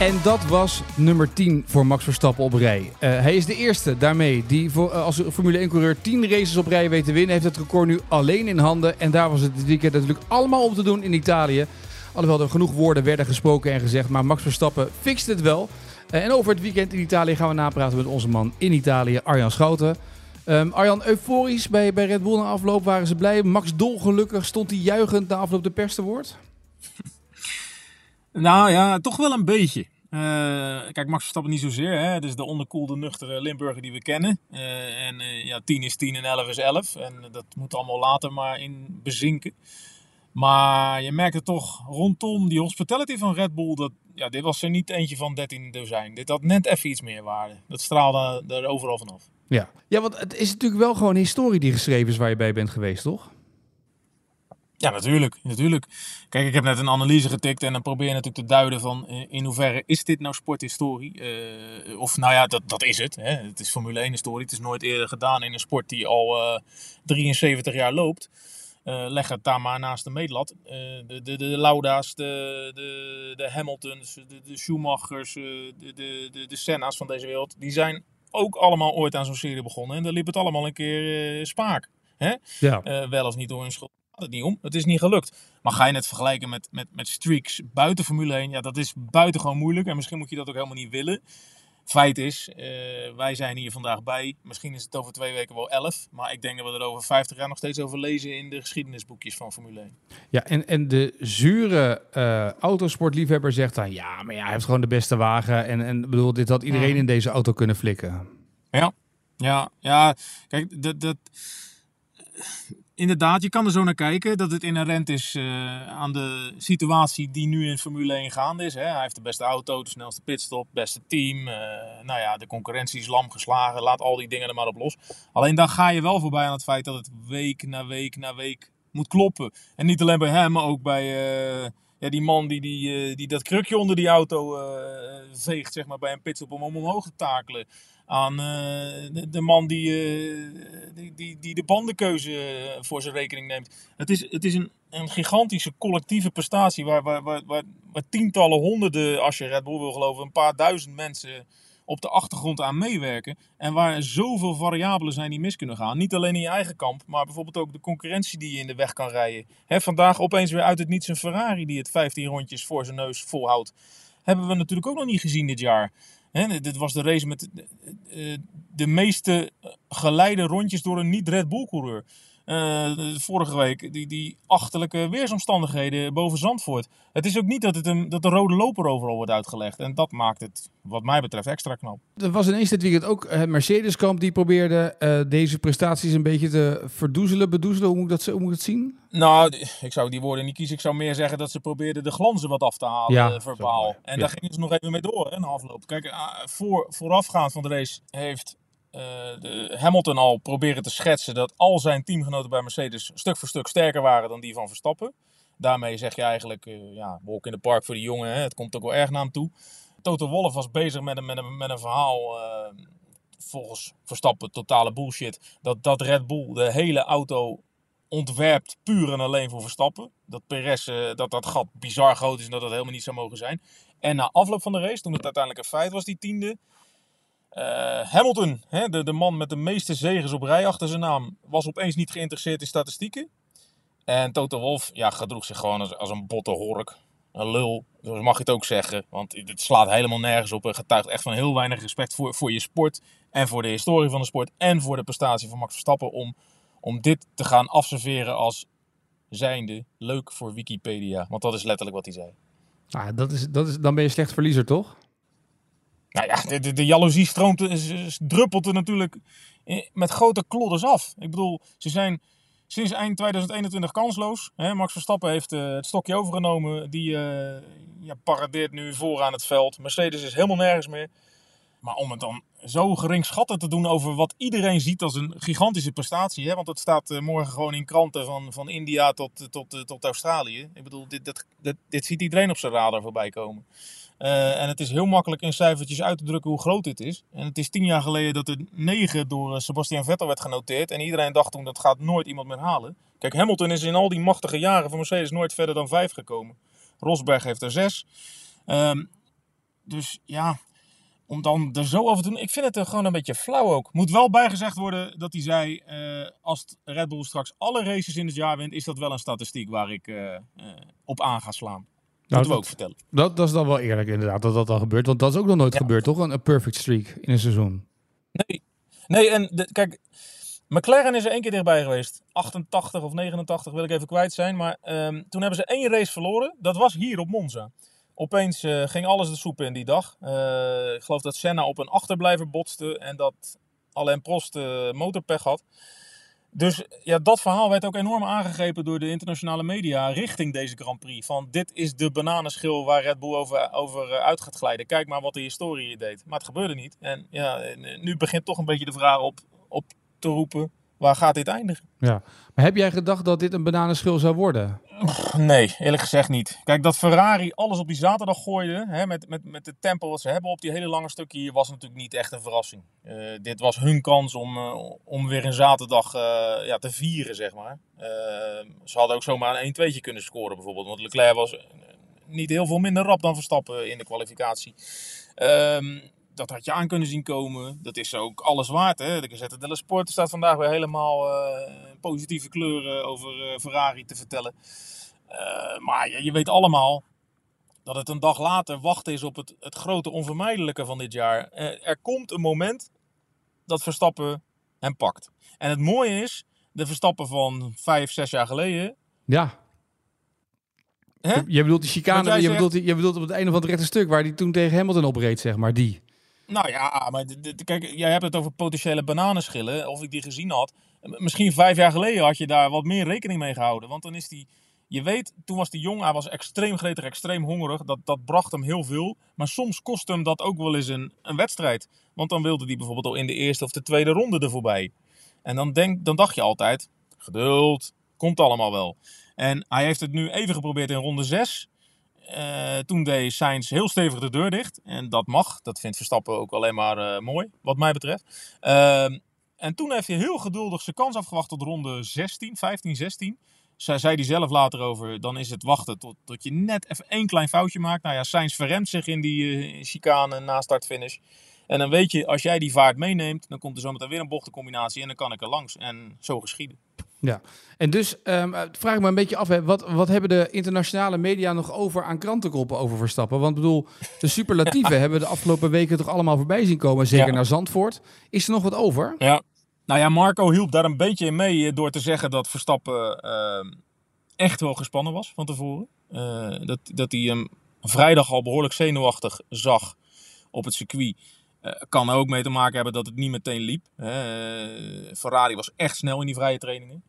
En dat was nummer 10 voor Max Verstappen op rij. Eh, hij is de eerste daarmee die voor, eh, als Formule 1-coureur 10 races op rij weet te winnen. Heeft het record nu alleen in handen. En daar was het dit weekend natuurlijk allemaal op te doen in Italië. Alhoewel er genoeg woorden werden gesproken en gezegd. Maar Max Verstappen fixt het wel. Uh, en over het weekend in Italië gaan we napraten met onze man in Italië, Arjan Schouten. Um, Arjan, euforisch bij, bij Red Bull na afloop waren ze blij. Max dolgelukkig stond hij juichend na afloop de pers te woord? Nou ja, toch wel een beetje. Uh, kijk, Max Verstappen niet zozeer. Hè? Het is de onderkoelde, nuchtere Limburger die we kennen. Uh, en uh, ja, 10 is 10 en 11 is 11. En dat moet allemaal later maar in bezinken. Maar je merkte toch rondom die hospitality van Red Bull. Dat, ja, dit was er niet eentje van 13 dozijn. Dit had net even iets meer waarde. Dat straalde er overal vanaf. Ja. ja, want het is natuurlijk wel gewoon historie die geschreven is waar je bij bent geweest, toch? Ja, natuurlijk, natuurlijk. Kijk, ik heb net een analyse getikt en dan probeer je natuurlijk te duiden van eh, in hoeverre is dit nou sporthistorie? Uh, of nou ja, dat, dat is het. Hè. Het is Formule 1 historie. Het is nooit eerder gedaan in een sport die al uh, 73 jaar loopt. Uh, leg het daar maar naast de meetlat. de, de, de Lauda's, de, de, de Hamiltons, de, de Schumachers, de, de, de, de Senna's van deze wereld. Die zijn ook allemaal ooit aan zo'n serie begonnen. En daar liep het allemaal een keer spaak. Hè? Ja. wel of niet door hun schuld het niet om. Het is niet gelukt. Maar ga je het vergelijken met, met, met streaks buiten Formule 1? Ja, dat is buitengewoon moeilijk. En misschien moet je dat ook helemaal niet willen. Feit is, uh, wij zijn hier vandaag bij. Misschien is het over twee weken wel elf. Maar ik denk dat we er over 50 jaar nog steeds over lezen in de geschiedenisboekjes van Formule 1. Ja, en, en de zure uh, autosportliefhebber zegt dan... Ja, maar ja, hij heeft gewoon de beste wagen. En, en bedoel, dit had iedereen in deze auto kunnen flikken. Ja, ja, ja. Kijk, dat... dat inderdaad, je kan er zo naar kijken dat het inherent is uh, aan de situatie die nu in Formule 1 gaande is. Hè. Hij heeft de beste auto, de snelste pitstop, beste team. Uh, nou ja, de concurrentie is lam geslagen. Laat al die dingen er maar op los. Alleen dan ga je wel voorbij aan het feit dat het week na week na week moet kloppen. En niet alleen bij hem, maar ook bij uh, ja, die man die, die, die dat krukje onder die auto veegt zeg maar, bij een pitstop om hem omhoog te takelen aan uh, de, man die, uh, die, die, die, de bandenkeuze eh, voor zijn rekening neemt. Het is, het is een, een gigantische collectieve prestatie waar, waar, waar, waar, tientallen, honderden, als je Red Bull wil geloven, een paar duizend mensen op de achtergrond aan meewerken. En waar zoveel variabelen zijn die mis kunnen gaan. Niet alleen in je eigen kamp, maar bijvoorbeeld ook de concurrentie die je in de weg kan rijden. Vandaag opeens weer uit het niets een Ferrari die het 15 rondjes voor zijn neus volhoudt. Hebben we natuurlijk ook nog niet gezien dit jaar. Dit was de race met de, de, de meeste geleide rondjes door een niet-Red Bull-coureur. Uh, vorige week, die, die achterlijke weersomstandigheden boven Zandvoort. Het is ook niet dat, het een, dat de rode loper overal wordt uitgelegd. En dat maakt het, wat mij betreft, extra knap. Er was ineens dit weekend ook het Mercedes-kamp die probeerde uh, deze prestaties een beetje te verdoezelen, bedoezelen. Hoe moet, ik dat, hoe moet ik het zien? Nou, ik zou die woorden niet kiezen. Ik zou meer zeggen dat ze probeerden de glanzen wat af te halen, ja, verbaal. En ja. daar gingen ze nog even mee door, hè, na afloop. Kijk, uh, voor, voorafgaand van de race heeft de Hamilton al proberen te schetsen dat al zijn teamgenoten bij Mercedes stuk voor stuk sterker waren dan die van Verstappen. Daarmee zeg je eigenlijk, uh, ja, walk in the park voor die jongen, hè. het komt ook wel erg naar hem toe. Toto Wolff was bezig met een, met een, met een verhaal, uh, volgens Verstappen totale bullshit, dat, dat Red Bull de hele auto ontwerpt puur en alleen voor Verstappen. Dat Perez, dat dat gat bizar groot is en dat dat helemaal niet zou mogen zijn. En na afloop van de race, toen het uiteindelijk een feit was, die tiende, uh, Hamilton, hè, de, de man met de meeste zegens op rij achter zijn naam, was opeens niet geïnteresseerd in statistieken. En Toto Wolff ja, gedroeg zich gewoon als, als een botte hork. Een lul, zo mag je het ook zeggen. Want het slaat helemaal nergens op. Het getuigt echt van heel weinig respect voor, voor je sport. En voor de historie van de sport. En voor de prestatie van Max Verstappen. Om, om dit te gaan afserveren als zijnde leuk voor Wikipedia. Want dat is letterlijk wat hij zei. Ah, dat is, dat is, dan ben je slecht verliezer, toch? Nou ja, de, de, de jaloezie stroomt, druppelt er natuurlijk met grote klodders af. Ik bedoel, ze zijn sinds eind 2021 kansloos. Hè? Max Verstappen heeft uh, het stokje overgenomen. Die uh, ja, paradeert nu vooraan het veld. Mercedes is helemaal nergens meer. Maar om het dan zo geringschattend te doen over wat iedereen ziet als een gigantische prestatie. Hè? Want het staat eh, morgen gewoon in kranten van, van India tot, tot, tot, Australië. Ik bedoel, dit, dat, dit, dit ziet iedereen op zijn radar voorbij komen. Uh, en het is heel makkelijk in cijfertjes uit te drukken hoe groot dit is. En het is tien jaar geleden dat er negen door uh, Sebastian Vettel werd genoteerd. En iedereen dacht toen dat gaat nooit iemand meer halen. Kijk, Hamilton is in al die machtige jaren van Mercedes nooit verder dan vijf gekomen. Rosberg heeft er zes. Um, dus ja, om dan er zo over te doen. Ik vind het er gewoon een beetje flauw ook. Moet wel bijgezegd worden dat hij zei: uh, als Red Bull straks alle races in het jaar wint, is dat wel een statistiek waar ik op aan ga slaan. Nou, Moeten we ook vertellen. Dat, dat is dan wel eerlijk inderdaad, dat dat dan gebeurt. Want dat is ook nog nooit ja. gebeurd, toch? Een, een, perfect streak in een seizoen. Nee, nee en de, kijk, McLaren is er één keer dichtbij geweest. 88 of 89 wil ik even kwijt zijn. Maar um, toen hebben ze één race verloren. Dat was hier op Monza. Opeens uh, ging alles de soep in die dag. Uh, ik geloof dat Senna op een achterblijver botste en dat Alain Prost uh, motorpech had. Dus ja, dat verhaal werd ook enorm aangegrepen door de internationale media richting deze Grand Prix. Van dit is de bananenschil waar Red Bull over, over uit gaat glijden. Kijk maar wat de historie deed. Maar het gebeurde niet. En ja, nu begint toch een beetje de vraag op, op te roepen waar gaat dit eindigen? Ja, maar heb jij gedacht dat dit een bananenschil zou worden? Nee, eerlijk gezegd niet. Kijk, dat Ferrari alles op die zaterdag gooide, hè, met, met, met de tempo wat ze hebben op die hele lange stukje hier, was natuurlijk niet echt een verrassing. Uh, dit was hun kans om, uh, om weer een zaterdag uh, ja, te vieren, zeg maar. ze hadden ook zomaar een 1-2'tje kunnen scoren bijvoorbeeld, want Leclerc was niet heel veel minder rap dan Verstappen in de kwalificatie. Ehm, dat had je aan kunnen zien komen. Dat is ook alles waard. Hè? De Gazette dello Sport staat vandaag weer helemaal uh, positieve kleuren over uh, Ferrari te vertellen. Uh, maar je, je, weet allemaal dat het een dag later wachten is op het, het grote onvermijdelijke van dit jaar. er komt een moment dat Verstappen hem pakt. En het mooie is, de Verstappen van vijf, zes jaar geleden... Ja. Hè? Je bedoelt die chicane, je, zegt... bedoelt, je bedoelt op het einde van het rechte stuk waar hij toen tegen Hamilton opreed, zeg maar, die. Nou ja, maar kijk, jij hebt het over potentiële bananenschillen. Of ik die gezien had. Misschien vijf jaar geleden had je daar wat meer rekening mee gehouden. Want dan is die. Je weet, toen was hij jong, hij was extreem gretig, extreem hongerig. Dat, dat bracht hem heel veel. Maar soms kostte hem dat ook wel eens een, een wedstrijd. Want dan wilde hij bijvoorbeeld al in de eerste of de tweede ronde er voorbij. En dan, denk, dan dacht je altijd, geduld, komt allemaal wel. En hij heeft het nu even geprobeerd in ronde 6. Uh, toen deed Sainz heel stevig de deur dicht. En dat mag. Dat vindt Verstappen ook alleen maar uh, mooi, wat mij betreft. Uh, en toen heeft hij heel geduldig zijn kans afgewacht tot ronde 16, 15, 16. Zij zei hij zelf later over, dan is het wachten tot, tot je net even één klein foutje maakt. Nou ja, Sainz verremt zich in die uh, chicane na start-finish. En dan weet je, als jij die vaart meeneemt, dan komt er zometeen weer een bochtencombinatie en dan kan ik er langs. En zo geschieden. Ja, en dus um, vraag ik me een beetje af, hè, wat, wat hebben de internationale media nog over aan krantenkoppen over Verstappen? Want bedoel, de superlatieven ja. hebben we de afgelopen weken toch allemaal voorbij zien komen, zeker ja. naar Zandvoort. Is er nog wat over? Ja, nou ja, Marco hielp daar een beetje in mee door te zeggen dat Verstappen uh, echt wel gespannen was van tevoren. Uh, dat, dat hij hem vrijdag al behoorlijk zenuwachtig zag op het circuit. Uh, kan ook mee te maken hebben dat het niet meteen liep. Uh, Ferrari was echt snel in die vrije trainingen.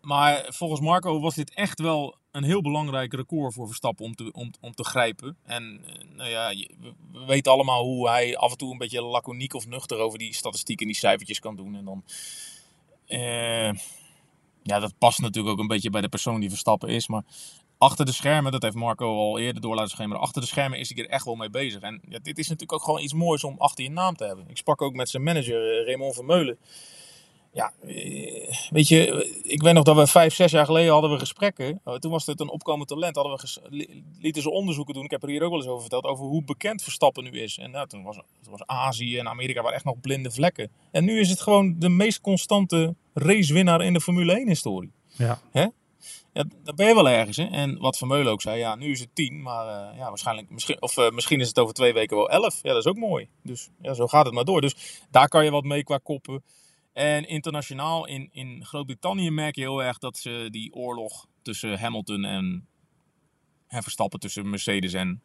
Maar volgens Marco was dit echt wel een heel belangrijk record voor Verstappen om te, om, om te grijpen. En uh, nou ja, we weten allemaal hoe hij af en toe een beetje laconiek of nuchter over die statistieken en die cijfertjes kan doen. En dan, ja, dat past natuurlijk ook een beetje bij de persoon die Verstappen is. Maar achter de schermen, dat heeft Marco al eerder door laten schemeren, achter de schermen is hij er echt wel mee bezig. En ja, dit is natuurlijk ook gewoon iets moois om achter je naam te hebben. Ik sprak ook met zijn manager Raymond Vermeulen. Ja, weet je, ik weet nog dat we vijf, zes jaar geleden hadden we gesprekken. Toen was het een opkomend talent. Hadden we lieten ze onderzoeken doen. Ik heb er hier ook wel eens over verteld. Over hoe bekend Verstappen nu is. En nou, toen was, het was Azië en Amerika waren echt nog blinde vlekken. En nu is het gewoon de meest constante racewinnaar in de Formule 1 historie. Ja. Hè? Ja, dan ben je wel ergens. Hè? En wat Vermeulen ook zei, ja, nu is het 10, maar uh, ja, waarschijnlijk, misschien, of, uh, misschien is het over twee weken wel 11. Ja, dat is ook mooi. Dus ja, zo gaat het maar door. Dus daar kan je wat mee qua koppen. En internationaal in, in Groot-Brittannië merk je heel erg dat ze die oorlog tussen Hamilton en, en Verstappen, tussen Mercedes en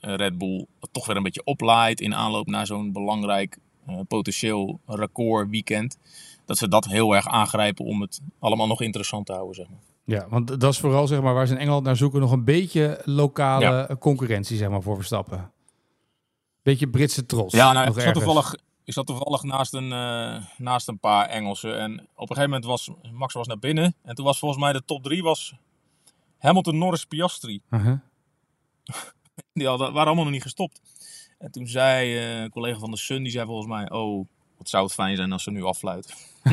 Red Bull, toch weer een beetje oplaait in aanloop naar zo'n belangrijk uh, potentieel record weekend. Dat ze dat heel erg aangrijpen om het allemaal nog interessant te houden, zeg maar. Ja, want dat is vooral zeg maar, waar ze in Engeland naar zoeken nog een beetje lokale ja. concurrentie zeg maar, voor Verstappen. Beetje Britse trots. Ja, nou, ik, zat toevallig, ik zat toevallig naast een, eh, naast een paar Engelsen. En op een gegeven moment was Max was naar binnen. En toen was volgens mij de top 3 was Hamilton, Norris, Piastri. Uh-huh. Die hadden, waren allemaal nog niet gestopt. En toen zei eh, een collega van de Sun, die zei volgens mij... Oh, wat zou het fijn zijn als ze nu affluiten.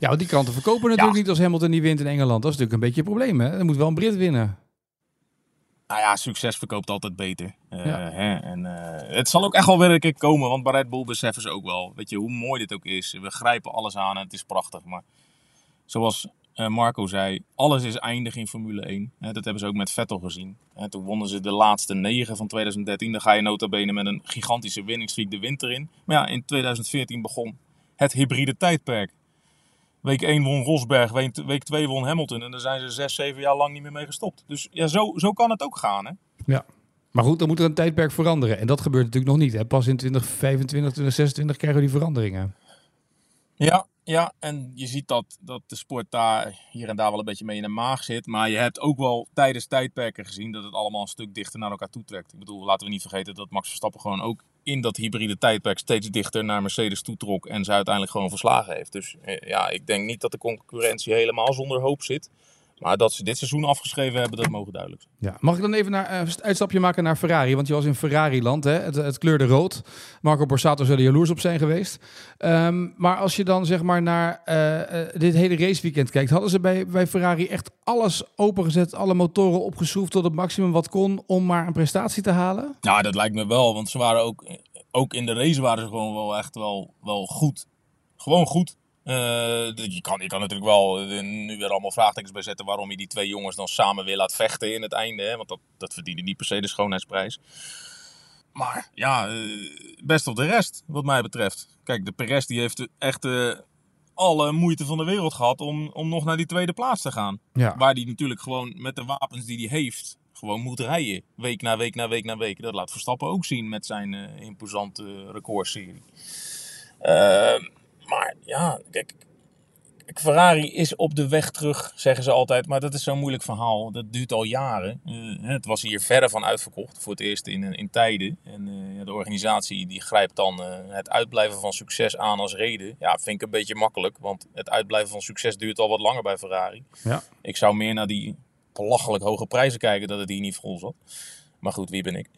Ja, want die kranten verkopen natuurlijk niet als Hamilton die wint in Engeland. Dat is natuurlijk een beetje een probleem, hè? Er moet wel een Brit winnen. Nou ja, succes verkoopt altijd beter. Eh, Ja. hè? En, eh, het zal ook echt wel weer een keer komen, want bij Red Bull beseffen ze ook wel. Weet je, hoe mooi dit ook is. We grijpen alles aan en het is prachtig. Maar zoals Marco zei, alles is eindig in Formule 1. Hè, dat hebben ze ook met Vettel gezien. Toen wonnen ze de laatste negen van 2013. Dan ga je nota bene met een gigantische winningstreak de winter in. Maar ja, in 2014 begon het hybride tijdperk. Week 1 won Rosberg, week- week 2 won Hamilton. En daar zijn ze 6, 7 jaar lang niet meer mee gestopt. Dus ja, zo, zo kan het ook gaan. Hè? Ja. Maar goed, dan moet er een tijdperk veranderen. En dat gebeurt natuurlijk nog niet. Hè? Pas in 2025, 2026 krijgen we die veranderingen. Ja, ja, en je ziet dat, dat de sport daar hier en daar wel een beetje mee in de maag zit. Maar je hebt ook wel tijdens tijdperken gezien dat het allemaal een stuk dichter naar elkaar toe trekt. Ik bedoel, laten we niet vergeten dat Max Verstappen gewoon ook in dat hybride tijdperk steeds dichter naar Mercedes toetrok. En ze uiteindelijk gewoon verslagen heeft. Dus eh, ja, ik denk niet dat de concurrentie helemaal zonder hoop zit. Maar dat ze dit seizoen afgeschreven hebben, dat mogen duidelijk zijn. Ja. Mag ik dan even naar, eh, een uitstapje maken naar Ferrari? Want je was in Ferrari-land, hè? Het, het kleurde rood. Marco Borsato zou er jaloers op zijn geweest. Ehm, maar als je dan zeg maar naar eh, eh, dit hele raceweekend kijkt... hadden ze bij, bij Ferrari echt alles opengezet... alle motoren opgeschroefd tot het maximum wat kon... om maar een prestatie te halen? Ja, dat lijkt me wel. Want ze waren ook, ook in de race waren ze gewoon wel echt wel, wel goed. Gewoon goed. Eh, je, kan, je kan natuurlijk wel eh, nu weer allemaal vraagtekens bij zetten waarom je die twee jongens dan samen weer laat vechten in het einde. Hè? Want dat, dat verdienen niet per se de schoonheidsprijs. Maar ja, eh, best of de rest, wat mij betreft. Kijk, de Perez die heeft echt alle moeite van de wereld gehad om, om nog naar die tweede plaats te gaan. Ja. Waar hij natuurlijk gewoon met de wapens die hij heeft, gewoon moet rijden. Week na week na week na week. Dat laat Verstappen ook zien met zijn imposante recordserie. Eh, maar ja, kijk, Ferrari is op de weg terug, zeggen ze altijd. Maar dat is zo'n moeilijk verhaal. Dat duurt al jaren. Eh, het was hier verre van uitverkocht. Voor het eerst in, in tijden. En eh, de organisatie die grijpt dan eh, het uitblijven van succes aan als reden. Ja, vind ik een beetje makkelijk. Want het uitblijven van succes duurt al wat langer bij Ferrari. Ja. Ik zou meer naar die belachelijk hoge prijzen kijken dat het hier niet vol zat. Maar goed, wie ben ik?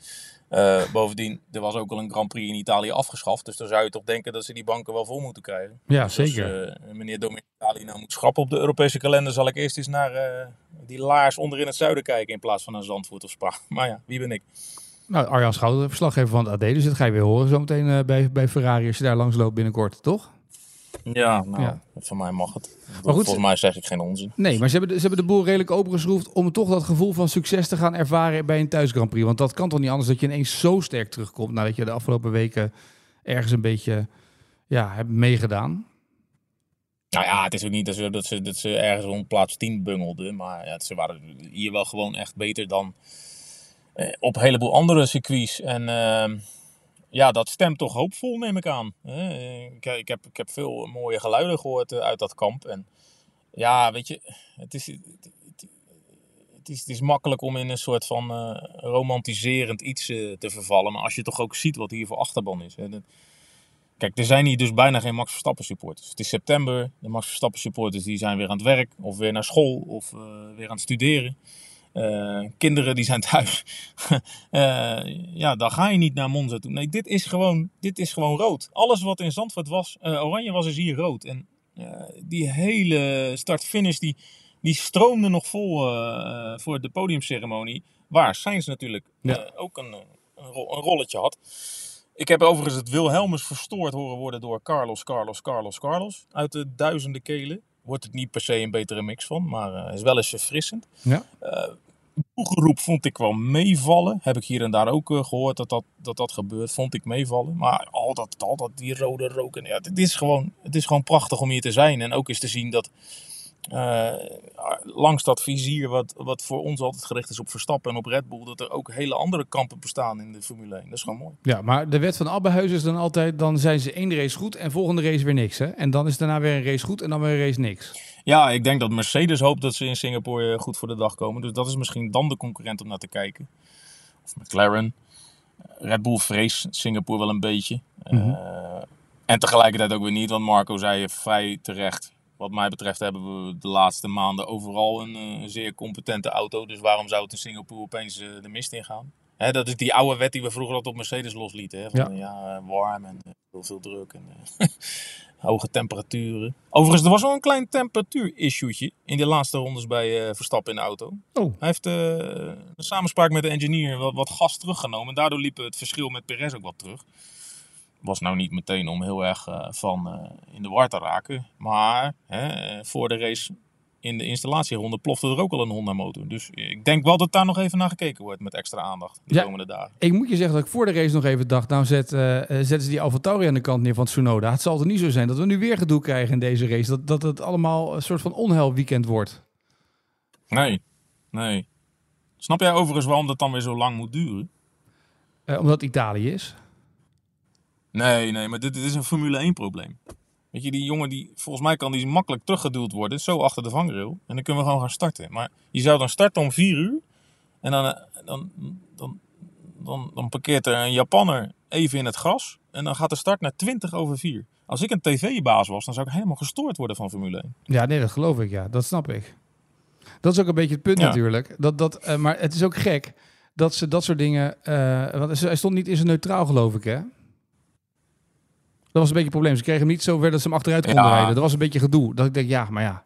Eh, bovendien, er was ook al een Grand Prix in Italië afgeschaft. Dus dan zou je toch denken dat ze die banken wel vol moeten krijgen. Ja, Dus als, zeker. eh, meneer Dominicali nou moet schrappen op de Europese kalender, zal ik eerst eens naar eh, die laars onder in het zuiden kijken in plaats van naar Zandvoort of Spa. Maar ja, wie ben ik? Nou, Arjan Schouten, verslaggever van het AD. Dus dat ga je weer horen zometeen bij, bij Ferrari... als je daar langs loopt binnenkort, toch? Ja, nou, Ja. van mij mag het. goed, Volgens mij zeg ik geen onzin. Nee, maar ze hebben, de, ze hebben de boel redelijk opengeschroefd om toch dat gevoel van succes te gaan ervaren bij een thuis Grand Prix. Want dat kan toch niet anders dat je ineens zo sterk terugkomt nadat je de afgelopen weken ergens een beetje ja, hebt meegedaan. Nou ja, het is ook niet dat ze, dat ze, dat ze ergens rond plaats 10 bungelden. Maar ja, ze waren hier wel gewoon echt beter dan eh, op een heleboel andere circuits. En ehm, ja, dat stemt toch hoopvol, neem ik aan. Ik, ik, heb, ik heb veel mooie geluiden gehoord eh, uit dat kamp. En ja, weet je, het is, het, is, het is makkelijk om in een soort van eh, romantiserend iets eh, te vervallen. Maar als je toch ook ziet wat hier voor achterban is. Hè, Kijk, er zijn hier dus bijna geen Max Verstappen supporters. Het is september. De Max Verstappen supporters die zijn weer aan het werk of weer naar school of weer aan het studeren. Eh, kinderen die zijn thuis. Eh, ja, dan ga je niet naar Monza toe. Nee, dit is gewoon, dit is gewoon rood. Alles wat in Zandvoort was, eh, oranje was, is hier rood. En die hele start-finish, die, die stroomde nog vol voor de podiumceremonie. Waar Sainz natuurlijk Ja. ook een, een, ro- een rolletje had. Ik heb overigens het Wilhelmus verstoord horen worden door Carlos, Carlos, Carlos, Carlos. Uit de duizenden kelen. Wordt het niet per se een betere mix van, maar eh, is wel eens verfrissend. Ja. Boegeroep vond ik wel meevallen. Heb ik hier en daar ook eh, gehoord dat dat, dat dat gebeurt. Vond ik meevallen. Maar al dat, al dat die rode rook. En, ja, het, is gewoon, het is gewoon prachtig om hier te zijn. En ook eens te zien dat eh, langs dat vizier wat, wat voor ons altijd gericht is op Verstappen en op Red Bull. Dat er ook hele andere kampen bestaan in de Formule 1. Dat is gewoon mooi. Ja, maar de wet van Abbehuis is dan altijd, dan zijn ze één race goed en volgende race weer niks. Hè? En dan is daarna weer een race goed en dan weer een race niks. Ja, ik denk dat Mercedes hoopt dat ze in Singapore eh, goed voor de dag komen. Dus dat is misschien dan de concurrent om naar te kijken. Of McLaren. Red Bull vreest Singapore wel een beetje. Mhm. Eh, en tegelijkertijd ook weer niet, want Marco zei vrij terecht. Wat mij betreft hebben we de laatste maanden overal een, eh, zeer competente auto. Dus waarom zou het in Singapore opeens eh, de mist ingaan? Hè, dat is die oude wet die we vroeger altijd op Mercedes loslieten. Hè? Van, ja. eh, warm en heel veel druk en hoge temperaturen. Overigens, er was wel een klein temperatuur-issue'tje in de laatste rondes bij Verstappen in de auto. Oh, Hij heeft eh, een samenspraak met de engineer wat, wat gas teruggenomen. Daardoor liep het verschil met Perez ook wat terug. Was nou niet meteen om heel erg eh, van eh, in de war te raken. Maar hè, voor de race in de installatieronde plofte er ook al een Honda motor. Dus ik denk wel dat daar nog even naar gekeken wordt met extra aandacht de Ja. komende dagen. ik moet je zeggen dat ik voor de race nog even dacht... nou zet, eh, zetten ze die AlphaTauri aan de kant neer van Tsunoda. Het zal er niet zo zijn dat we nu weer gedoe krijgen in deze race. Dat, dat het allemaal een soort van onheilweekend wordt. Nee, nee. Snap jij overigens waarom dat dan weer zo lang moet duren? Omdat Italië is. Nee, nee, maar dit, dit is een Formule 1 probleem. Weet je, die jongen die, volgens mij kan die makkelijk teruggeduwd worden, zo achter de vangrail. En dan kunnen we gewoon gaan starten. Maar je zou dan starten om 4 uur. En dan, eh, dan, dan, dan, dan parkeert er een Japanner even in het gras. En dan gaat de start naar 20 over 4. Als ik een tv-baas was, dan zou ik helemaal gestoord worden van Formule 1. Ja, nee, dat geloof ik, ja. Dat snap ik. Dat is ook een beetje het punt Ja. natuurlijk. Dat, dat, eh, maar het is ook gek dat ze dat soort dingen... eh, want hij stond niet in zijn neutraal, geloof ik, hè? Dat was een beetje het probleem. Ze kregen hem niet zo ver dat ze hem achteruit konden Ja. rijden. Dat was een beetje gedoe. Dat ik denk, ja, maar ja.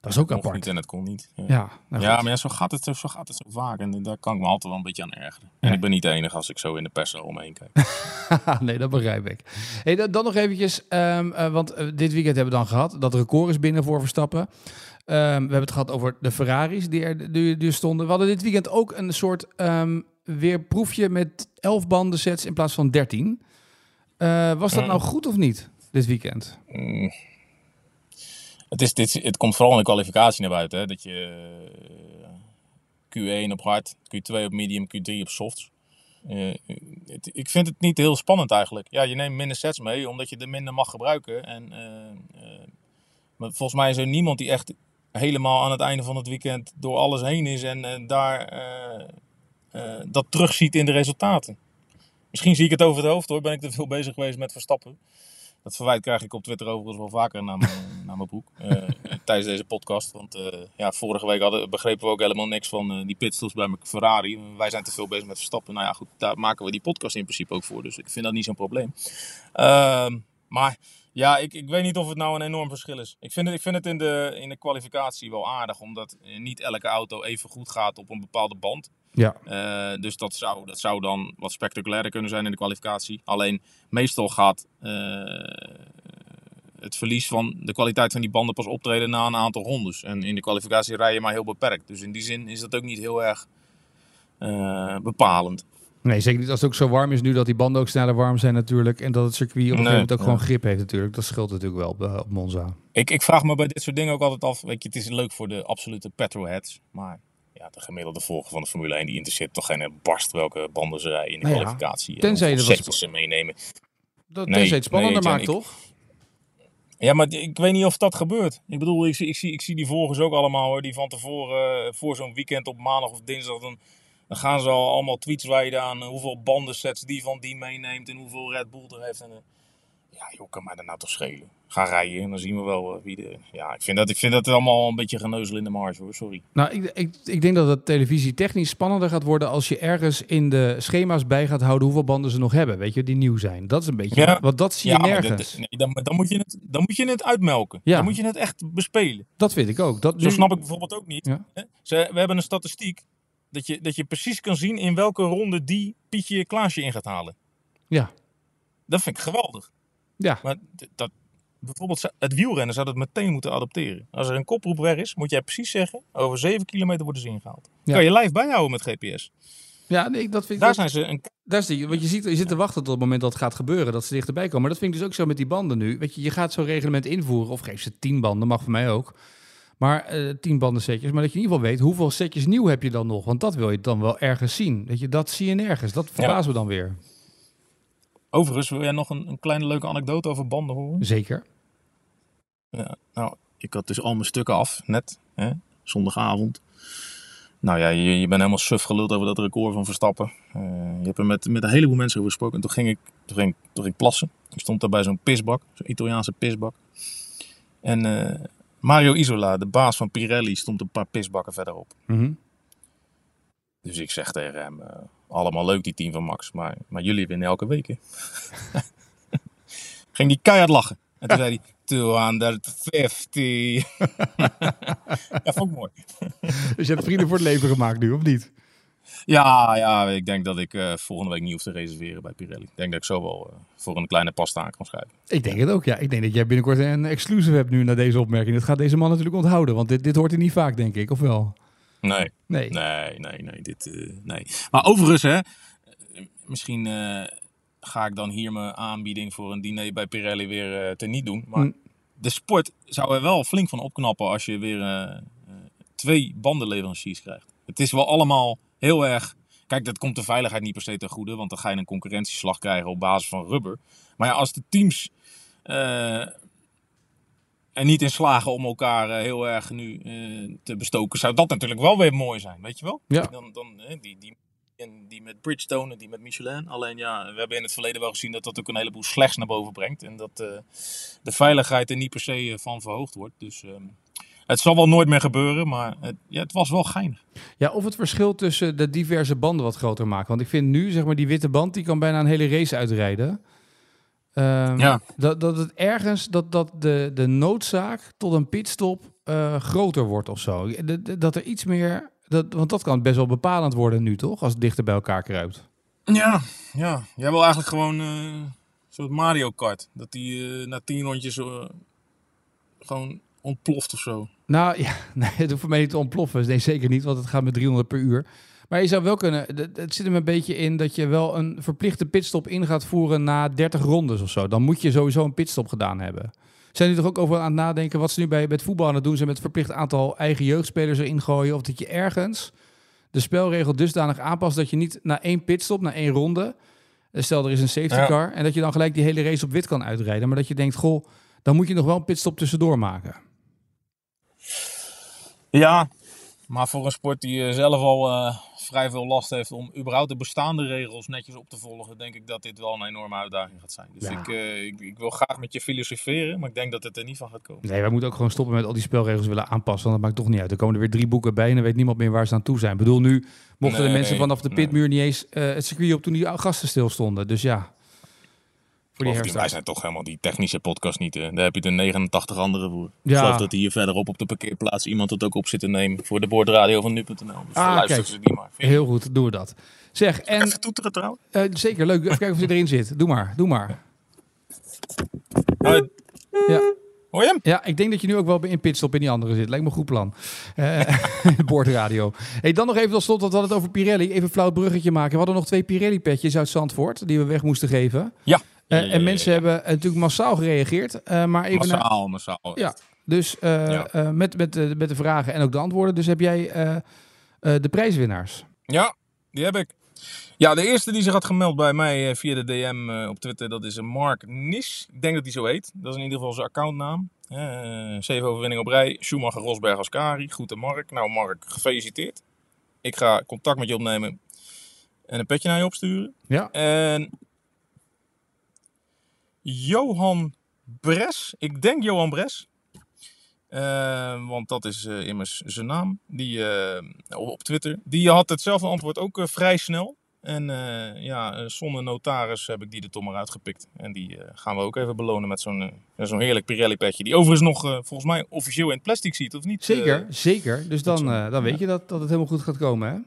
Dat is ook apart. niet en het kon niet. Ja. Ja, nou ja, maar ja, zo, gaat het, zo gaat het zo vaak. En daar kan ik me altijd wel een beetje aan ergeren. En Ja. ik ben niet de enige als ik zo in de pers omheen kijk. nee, dat begrijp ik. Hey, dan, dan nog eventjes, ehm, eh, want eh, dit weekend hebben we dan gehad. Dat record is binnen voor Verstappen. Ehm, we hebben het gehad over de Ferraris die er, die, die stonden. We hadden dit weekend ook een soort ehm, weer proefje met 11 banden sets in plaats van 13. Eh, was dat Mm. nou goed of niet, dit weekend? Mm. Het, is, dit, het komt vooral in de kwalificatie naar buiten. Hè? Dat je eh, Q1 op hard, Q2 op medium, Q3 op softs. Eh, het- ik vind het niet heel spannend eigenlijk. Ja, je neemt minder sets mee omdat je er minder mag gebruiken. En, maar volgens mij is er niemand die echt helemaal aan het einde van het weekend door alles heen is en daar dat terugziet in de resultaten. Misschien zie ik het over het hoofd hoor, ben ik te veel bezig geweest met Verstappen. Dat verwijt krijg ik op Twitter overigens wel vaker naar mijn, naar mijn broek. eh, tijdens deze podcast. Want eh, ja, vorige week hadden, begrepen we ook helemaal niks van eh, die pitstops bij mijn Ferrari. Wij zijn te veel bezig met Verstappen. Nou ja, goed, daar maken we die podcast in principe ook voor. Dus ik vind dat niet zo'n probleem. Ehm, maar ja, ik, ik weet niet of het nou een enorm verschil is. Ik vind het, ik vind het in, de, in de kwalificatie wel aardig. Omdat eh, niet elke auto even goed gaat op een bepaalde band. Ja. Eh, dus dat zou, dat zou dan wat spectaculairder kunnen zijn in de kwalificatie. Alleen meestal gaat eh, het verlies van de kwaliteit van die banden pas optreden na een aantal rondes. En in de kwalificatie rij je maar heel beperkt. Dus in die zin is dat ook niet heel erg bepalend. Nee, zeker niet als het ook zo warm is nu dat die banden ook sneller warm zijn natuurlijk. En dat het circuit op een gegeven moment ook gewoon grip heeft natuurlijk. Dat scheelt natuurlijk wel op, eh, op Monza. Ik, ik vraag me bij dit soort dingen ook altijd af. Weet je, het is leuk voor de absolute petrolheads. Maar ja, de gemiddelde volger van de Formule 1 die interesseert toch geen barst welke banden ze rijden in de Nou ja, kwalificatie. en tenzij je er wat setjes ze meenemen. Dat Nee, tenzij het spannender nee, maakt, ik- toch? Ja, maar ik weet niet of dat gebeurt. Ik bedoel, ik, zie- ik, zie, ik zie die volgers ook allemaal hoor. Die van tevoren, eh, voor zo'n weekend op maandag of dinsdag, dan, dan gaan ze al allemaal tweets wijden aan eh, hoeveel bandensets die van die meeneemt en hoeveel Red Bull er heeft. En, eh, ja, joh, kan mij dat nou toch schelen. Ga rijden en dan zien we wel eh, wie de... Ja, ik vind, dat, ik vind dat allemaal een beetje geneuzel in de marge hoor, sorry. Nou, ik, ik, ik denk dat het televisie technisch spannender gaat worden als je ergens in de schema's bij gaat houden hoeveel banden ze nog hebben, weet je, die nieuw zijn. Dat is een beetje, Ja. want dat zie ja, je maar nergens. dat- nee, dan, dan, moet je het, dan moet je het uitmelken. Ja. Dan moet je het echt bespelen. Dat vind ik ook. Dat Zo nu- snap ik bijvoorbeeld ook niet. Ja. Ze, we hebben een statistiek dat je, dat je precies kan zien in welke ronde die Pietje Klaasje in gaat halen. Ja. Dat vind ik geweldig. Ja, Maar dat, bijvoorbeeld het wielrennen zou dat meteen moeten adopteren. Als er een koproep weg is, moet jij precies zeggen, over 7 kilometer worden ze ingehaald. Ja. Kan je lijf bijhouden met GPS. ja nee, dat vind ik Daar zijn ze een Daar zie je, want je, ziet, je zit te wachten tot het moment dat het gaat gebeuren, dat ze dichterbij komen. Maar dat vind ik dus ook zo met die banden nu. Weet je, je gaat zo'n reglement invoeren, of geef ze tien banden, mag voor mij ook. Maar eh tien banden setjes, maar dat je in ieder geval weet hoeveel setjes nieuw heb je dan nog. Want dat wil je dan wel ergens zien. Weet je, dat zie je nergens. Dat verbaast me dan weer. Overigens, wil jij nog een, een kleine leuke anekdote over banden horen? Zeker. Ja, nou, ik had dus al mijn stukken af, net, hè, zondagavond. Nou ja, je, je bent helemaal suf geluld over dat record van Verstappen. Eh, je hebt er met, met een heleboel mensen over gesproken. En toen ging ik, toen ging, toen ging ik plassen. Ik stond daar bij zo'n pisbak, zo'n Italiaanse pisbak. En eh, Mario Isola, de baas van Pirelli, stond een paar pisbakken verderop. Mhm. Dus ik zeg tegen hem, eh, allemaal leuk die team van Max, maar, maar jullie winnen elke week hè? Ging die keihard lachen. En toen zei hij, 250. ja, vond ik mooi. Dus je hebt vrienden voor het leven gemaakt nu, of niet? Ja, ja, ik denk dat ik eh, volgende week niet hoef te reserveren bij Pirelli. Ik denk dat ik zo wel eh, voor een kleine pasta aan kan schrijven. Ik denk het ook, ja. Ik denk dat jij binnenkort een exclusive hebt nu naar deze opmerking. Dat gaat deze man natuurlijk onthouden, want dit, dit hoort hij niet vaak, denk ik, of wel? Nee, Nee. nee, nee, nee. Dit, eh, nee. Maar overigens, hè, misschien ga ik dan hier mijn aanbieding voor een diner bij Pirelli weer teniet doen. Maar Mm. de sport zou er wel flink van opknappen als je weer twee bandenleveranciers krijgt. Het is wel allemaal heel erg. Kijk, dat komt de veiligheid niet per se ten goede, want dan ga je een concurrentieslag krijgen op basis van rubber. Maar ja, als de teams eh, er niet in slagen om elkaar eh, heel erg nu eh, te bestoken, zou dat natuurlijk wel weer mooi zijn, weet je wel? Ja. Dan, dan, die, die, en die met Bridgestone en die met Michelin. Alleen ja, we hebben in het verleden wel gezien dat dat ook een heleboel slechts naar boven brengt. En dat de veiligheid er niet per se van verhoogd wordt. Dus ehm, het zal wel nooit meer gebeuren, maar het, ja, het was wel geinig. Ja, of het verschil tussen de diverse banden wat groter maken. Want ik vind nu, zeg maar, die witte band, die kan bijna een hele race uitrijden. Ehm, Ja. dat, dat het ergens, dat, dat de, de noodzaak tot een pitstop eh, groter wordt of zo. De- de- Dat er iets meer, dat, want dat kan best wel bepalend worden nu, toch? Als het dichter bij elkaar kruipt. Ja, ja. Jij wil eigenlijk gewoon eh, een soort Mario Kart. Dat die eh, na tien rondjes gewoon ontploft of zo. Nou ja, nee, het hoeft voor mij niet te ontploffen. Nee, zeker niet, want het gaat met 300 per uur. Maar je zou wel kunnen, het- zit hem een beetje in dat je wel een verplichte pitstop in gaat voeren na 30 rondes of zo. Dan moet je sowieso een pitstop gedaan hebben. Zijn jullie toch ook over aan het nadenken wat ze nu bij het voetbal aan het doen zijn met verplicht aantal eigen jeugdspelers erin gooien? Of dat je ergens de spelregel dusdanig aanpast dat je niet na één pitstop, na één ronde, eh, stel er is een safety Ja. car, en dat je dan gelijk die hele race op wit kan uitrijden. Maar dat je denkt, goh, dan moet je nog wel een pitstop tussendoor maken. Ja, maar voor een sport die eh, zelf al eh, vrij veel last heeft om überhaupt de bestaande regels netjes op te volgen, denk ik dat dit wel een enorme uitdaging gaat zijn. Dus Ja. ik, eh, ik, ik wil graag met je filosoferen, maar ik denk dat het er niet van gaat komen. Nee, wij moeten ook gewoon stoppen met al die spelregels willen aanpassen. Want dat maakt toch niet uit. Er komen er weer drie boeken bij en dan weet niemand meer waar ze aan toe zijn. Ik bedoel, nu mochten de mensen vanaf de nee. pitmuur niet eens eh, het circuit op toen die gasten stil stonden. Dus ja, Bovendien, wij zijn toch helemaal die technische podcast niet. eh. Daar heb je de 89 andere voor. Ja. Ik geloof dat hier verderop op de parkeerplaats iemand het ook op zit te nemen voor de boordradio van nu.nl. Dus Ah, luisteren ze die maar. Heel goed, doen we dat. Zeg, en Even toeteren trouwens. eh, zeker leuk. Even kijken of hij erin zit. Doe maar, doe maar. Ja. Hoor je hem? Ja, ik denk dat je nu ook wel bij in pitstop in die andere zit. Lijkt me een goed plan. Eh boordradio. Hey, dan nog even tot slot, want we hadden het over Pirelli. Even een flauw bruggetje maken. We hadden nog twee Pirelli-petjes uit Zandvoort die we weg moesten geven. Ja. Eh, en ja, mensen hebben eh, natuurlijk massaal gereageerd. eh, maar even naar- Massaal, massaal. Ja, dus eh, eh, met, met, de- met de vragen en ook de antwoorden. Dus heb jij eh, eh, de prijswinnaars. Ja, die heb ik. Ja, de eerste die zich had gemeld bij mij eh, via de DM eh, op Twitter, dat is een Mark Nis. Ik denk dat hij zo heet. Dat is in ieder geval zijn accountnaam. Eh zeven overwinningen op rij. Schumacher, Rosberg, Ascari. Goed en Mark. Nou Mark, gefeliciteerd. Ik ga contact met je opnemen en een petje naar je opsturen. Ja. En Johan Bres, ik denk Johan Bres. Eh, want dat is eh, immers zijn naam. Die, eh, op Twitter. Die had hetzelfde antwoord ook vrij snel. En ja, zonder notaris heb ik die er toch maar uitgepikt. En die gaan we ook even belonen met zo'n zo'n heerlijk Pirelli petje. Die overigens nog volgens mij officieel in het plastic ziet, of niet? Zeker, zeker. Dus dan, dan weet je dat, dat het helemaal goed gaat komen. Hè?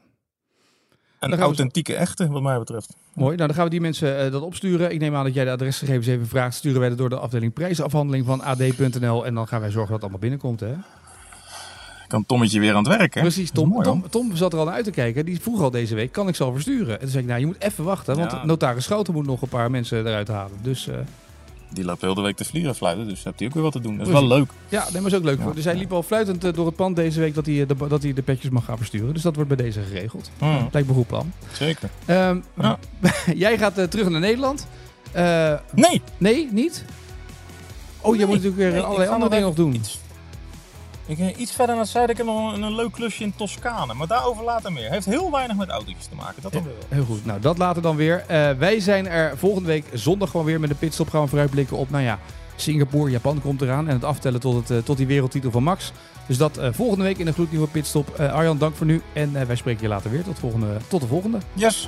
Een authentieke echte, wat mij betreft. Mooi. Nou, dan gaan we die mensen eh, dat opsturen. Ik neem aan dat jij de adresgegevens even vraagt. Sturen wij dat door de afdeling prijsafhandeling van ad.nl. En dan gaan wij zorgen dat het allemaal binnenkomt. Hè? Kan Tommetje weer aan het werk, hè? Precies, Tom, mooi, Tom, zat er al naar uit te kijken. Die vroeg al deze week, kan ik ze al versturen? En toen zei ik, nou, je moet even wachten. Want Ja. notaris Schouten moet nog een paar mensen eruit halen. Dus eh, Die loopt heel de week te vliegen fluiten, dus hebt hij ook weer wat te doen. Dat is wel leuk. ja, nee, maar is ook leuk. Ja. Dus hij liep al fluitend eh, door het pand deze week dat hij, eh, de, dat hij de petjes mag gaan versturen. Dus dat wordt bij deze geregeld. Hmm, Lijkt me goed plan. zeker. Ehm, Ja. jij gaat eh, terug naar Nederland. Nee! nee, niet? Oh, je Nee. moet natuurlijk weer Nee, allerlei andere dingen nog doen. Iets. Ik, iets verder naar het zuiden, ik heb nog een, een leuk klusje in Toscane. Maar daarover later meer. Heeft heel weinig met autootjes te maken, dat toch wel. Heel goed, nou dat later dan weer. Eh, wij zijn er volgende week zondag gewoon weer met de pitstop. Gaan we vooruitblikken op, nou ja, Singapore, Japan komt eraan. En het aftellen tot, het, eh, tot die wereldtitel van Max. Dus dat eh, volgende week in de gloednieuwe pitstop. Arjan, dank voor nu. En wij spreken je later weer. Tot, volgende, tot de volgende. Yes.